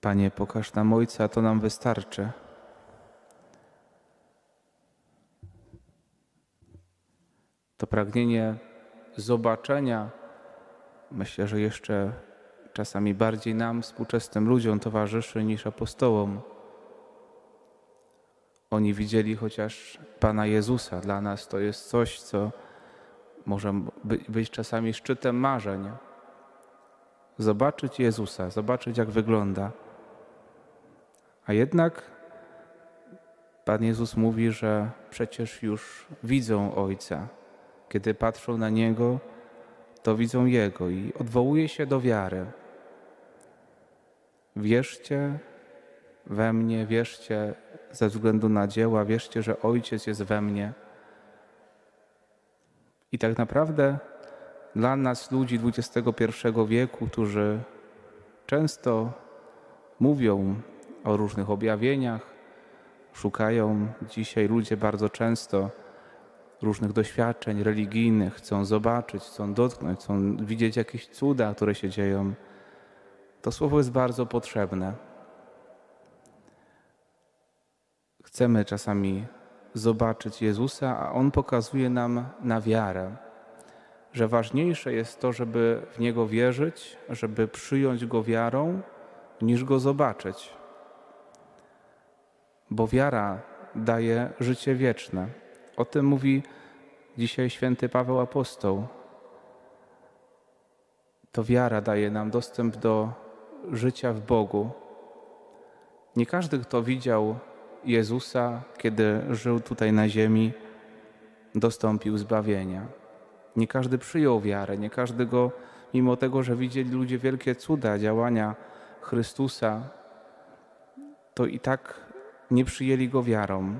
Panie, pokaż nam Ojca, to nam wystarczy. To pragnienie zobaczenia, myślę, że jeszcze czasami bardziej nam, współczesnym ludziom, towarzyszy niż apostołom. Oni widzieli chociaż Pana Jezusa. Dla nas to jest coś, co może być czasami szczytem marzeń. Zobaczyć Jezusa, zobaczyć jak wygląda. A jednak Pan Jezus mówi, że przecież już widzą Ojca. Kiedy patrzą na Niego, to widzą Jego i odwołuje się do wiary. Wierzcie we mnie, wierzcie ze względu na dzieła, wierzcie, że Ojciec jest we mnie. I tak naprawdę dla nas, ludzi XXI wieku, którzy często mówią o różnych objawieniach, szukają dzisiaj ludzie bardzo często różnych doświadczeń religijnych, chcą zobaczyć, chcą dotknąć, chcą widzieć jakieś cuda, które się dzieją. To słowo jest bardzo potrzebne. Chcemy czasami zobaczyć Jezusa, a On pokazuje nam na wiarę, że ważniejsze jest to, żeby w Niego wierzyć, żeby przyjąć Go wiarą, niż Go zobaczyć. Bo wiara daje życie wieczne. O tym mówi dzisiaj święty Paweł Apostoł. To wiara daje nam dostęp do życia w Bogu. Nie każdy, kto widział Jezusa, kiedy żył tutaj na ziemi, dostąpił zbawienia. Nie każdy przyjął wiarę, nie każdy go, mimo tego, że widzieli ludzie wielkie cuda, działania Chrystusa, to i tak nie przyjęli go wiarą.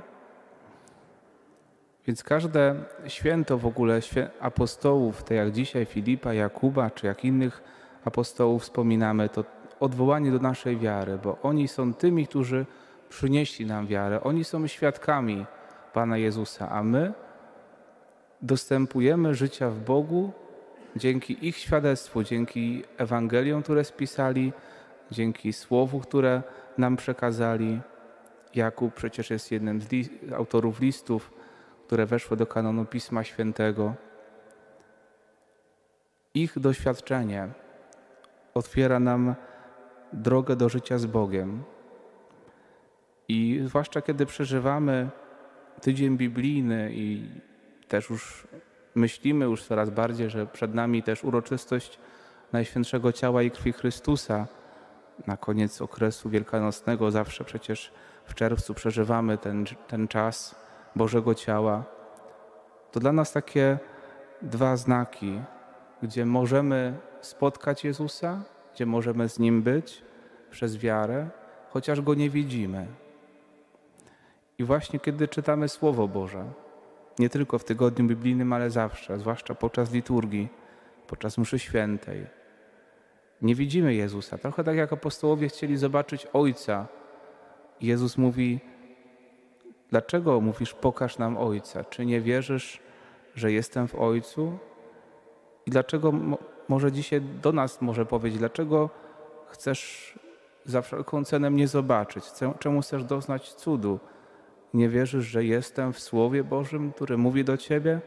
Więc każde święto w ogóle apostołów, tak jak dzisiaj Filipa, Jakuba, czy jak innych apostołów wspominamy, to odwołanie do naszej wiary, bo oni są tymi, którzy przynieśli nam wiarę. Oni są świadkami Pana Jezusa, a my dostępujemy życia w Bogu dzięki ich świadectwu, dzięki Ewangeliom, które spisali, dzięki Słowu, które nam przekazali. Jakub przecież jest jednym z autorów listów, które weszły do kanonu Pisma Świętego. Ich doświadczenie otwiera nam drogę do życia z Bogiem. I zwłaszcza kiedy przeżywamy tydzień biblijny i też już myślimy już coraz bardziej, że przed nami też uroczystość Najświętszego Ciała i Krwi Chrystusa. Na koniec okresu wielkanocnego zawsze przecież w czerwcu przeżywamy ten, ten czas Bożego Ciała. To dla nas takie dwa znaki, gdzie możemy spotkać Jezusa, gdzie możemy z Nim być przez wiarę, chociaż Go nie widzimy. I właśnie kiedy czytamy Słowo Boże, nie tylko w tygodniu biblijnym, ale zawsze, zwłaszcza podczas liturgii, podczas mszy świętej, nie widzimy Jezusa. Trochę tak jak apostołowie chcieli zobaczyć Ojca. Jezus mówi, dlaczego mówisz, pokaż nam Ojca? Czy nie wierzysz, że jestem w Ojcu? I dlaczego może dzisiaj do nas może powiedzieć, dlaczego chcesz za wszelką cenę mnie zobaczyć? Czemu chcesz doznać cudu? Nie wierzysz, że jestem w Słowie Bożym, który mówi do Ciebie?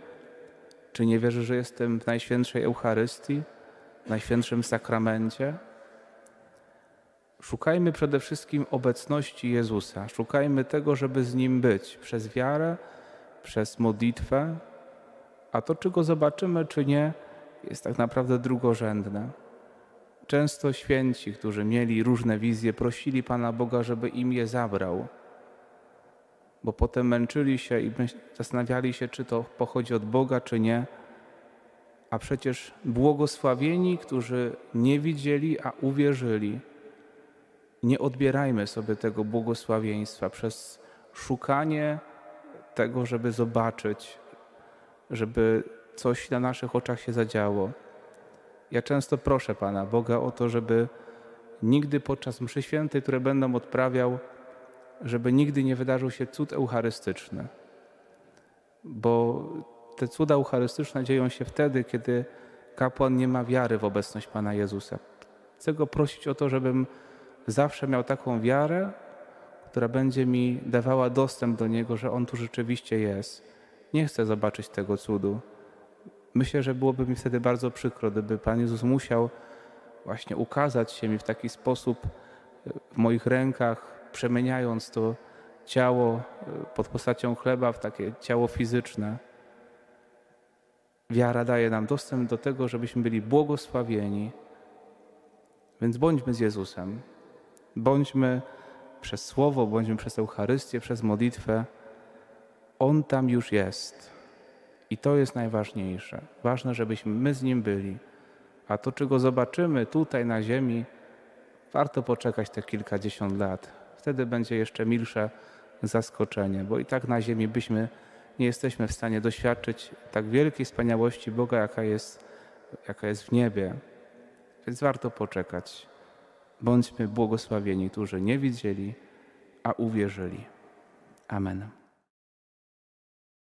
Czy nie wierzysz, że jestem w Najświętszej Eucharystii, w Najświętszym Sakramencie? Szukajmy przede wszystkim obecności Jezusa. Szukajmy tego, żeby z Nim być przez wiarę, przez modlitwę, a to, czy Go zobaczymy, czy nie, jest tak naprawdę drugorzędne. Często święci, którzy mieli różne wizje, prosili Pana Boga, żeby im je zabrał bo potem męczyli się i zastanawiali się, czy to pochodzi od Boga, czy nie. A przecież błogosławieni, którzy nie widzieli, a uwierzyli. Nie odbierajmy sobie tego błogosławieństwa przez szukanie tego, żeby zobaczyć, żeby coś na naszych oczach się zadziało. Ja często proszę Pana Boga o to, żeby nigdy podczas mszy świętej, które będę odprawiał, żeby nigdy nie wydarzył się cud eucharystyczny. Bo te cuda eucharystyczne dzieją się wtedy, kiedy kapłan nie ma wiary w obecność Pana Jezusa. Chcę go prosić o to, żebym zawsze miał taką wiarę, która będzie mi dawała dostęp do Niego, że On tu rzeczywiście jest. Nie chcę zobaczyć tego cudu. Myślę, że byłoby mi wtedy bardzo przykro, gdyby Pan Jezus musiał właśnie ukazać się mi w taki sposób w moich rękach, przemieniając to ciało pod postacią chleba w takie ciało fizyczne. Wiara daje nam dostęp do tego, żebyśmy byli błogosławieni. Więc bądźmy z Jezusem. Bądźmy przez Słowo, bądźmy przez Eucharystię, przez modlitwę. On tam już jest. I to jest najważniejsze. Ważne, żebyśmy my z Nim byli. A to, czego zobaczymy tutaj na ziemi, warto poczekać te kilkadziesiąt lat. Wtedy będzie jeszcze milsze zaskoczenie, bo i tak na ziemi byśmy nie jesteśmy w stanie doświadczyć tak wielkiej wspaniałości Boga, jaka jest, jaka jest w niebie. Więc warto poczekać. Bądźmy błogosławieni, którzy nie widzieli, a uwierzyli. Amen.